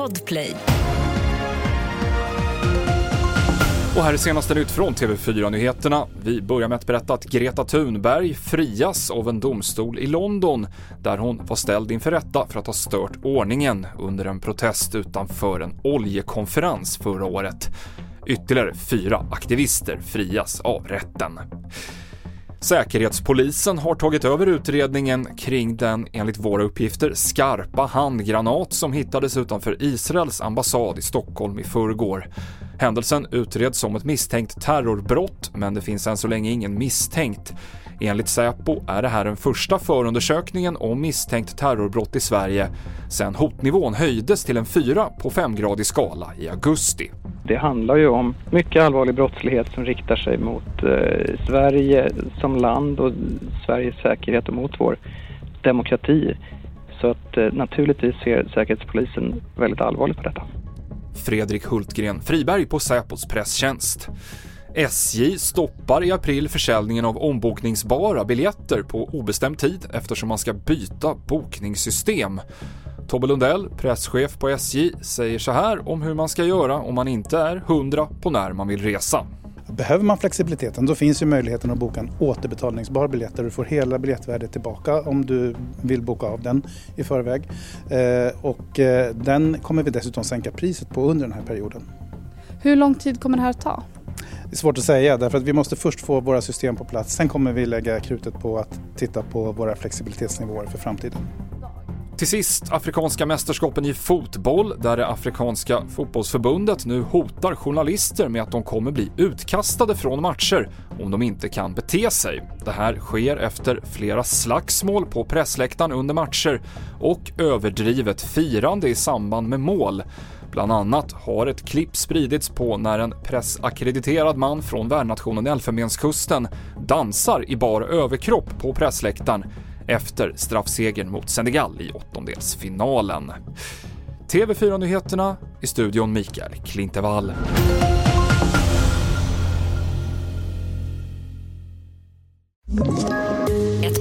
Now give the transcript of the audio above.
Podplay. Och här är senaste nytt från TV4-nyheterna. Vi börjar med att berätta att Greta Thunberg frias av en domstol i London där hon var ställd inför rätta för att ha stört ordningen under en protest utanför en oljekonferens förra året. Ytterligare fyra aktivister frias av rätten. Säkerhetspolisen har tagit över utredningen kring den, enligt våra uppgifter, skarpa handgranat som hittades utanför Israels ambassad i Stockholm i förrgår. Händelsen utreds som ett misstänkt terrorbrott, men det finns än så länge ingen misstänkt. Enligt Säpo är det här den första förundersökningen om misstänkt terrorbrott i Sverige sedan hotnivån höjdes till en 4 på 5-gradig skala i augusti. Det handlar ju om mycket allvarlig brottslighet som riktar sig mot eh, Sverige som land och Sveriges säkerhet och mot vår demokrati. Så att eh, naturligtvis ser Säkerhetspolisen väldigt allvarligt på detta. Fredrik Hultgren Friberg på Säpos presstjänst. SJ stoppar i april försäljningen av ombokningsbara biljetter på obestämd tid eftersom man ska byta bokningssystem. Tobbe Lundell, presschef på SJ, säger så här om hur man ska göra om man inte är hundra på när man vill resa. Behöver man flexibiliteten då finns ju möjligheten att boka en återbetalningsbar biljett där du får hela biljettvärdet tillbaka om du vill boka av den i förväg. Eh, och eh, den kommer vi dessutom sänka priset på under den här perioden. Hur lång tid kommer det här att ta? Det är svårt att säga därför att vi måste först få våra system på plats. Sen kommer vi lägga krutet på att titta på våra flexibilitetsnivåer för framtiden. Till sist Afrikanska mästerskapen i fotboll där det Afrikanska fotbollsförbundet nu hotar journalister med att de kommer bli utkastade från matcher om de inte kan bete sig. Det här sker efter flera slagsmål på pressläktaren under matcher och överdrivet firande i samband med mål. Bland annat har ett klipp spridits på när en pressackrediterad man från värdnationen Elfenbenskusten dansar i bar överkropp på pressläktaren efter straffsegern mot Senegal i åttondelsfinalen. TV4-nyheterna i studion Mikael Klintevall. Ett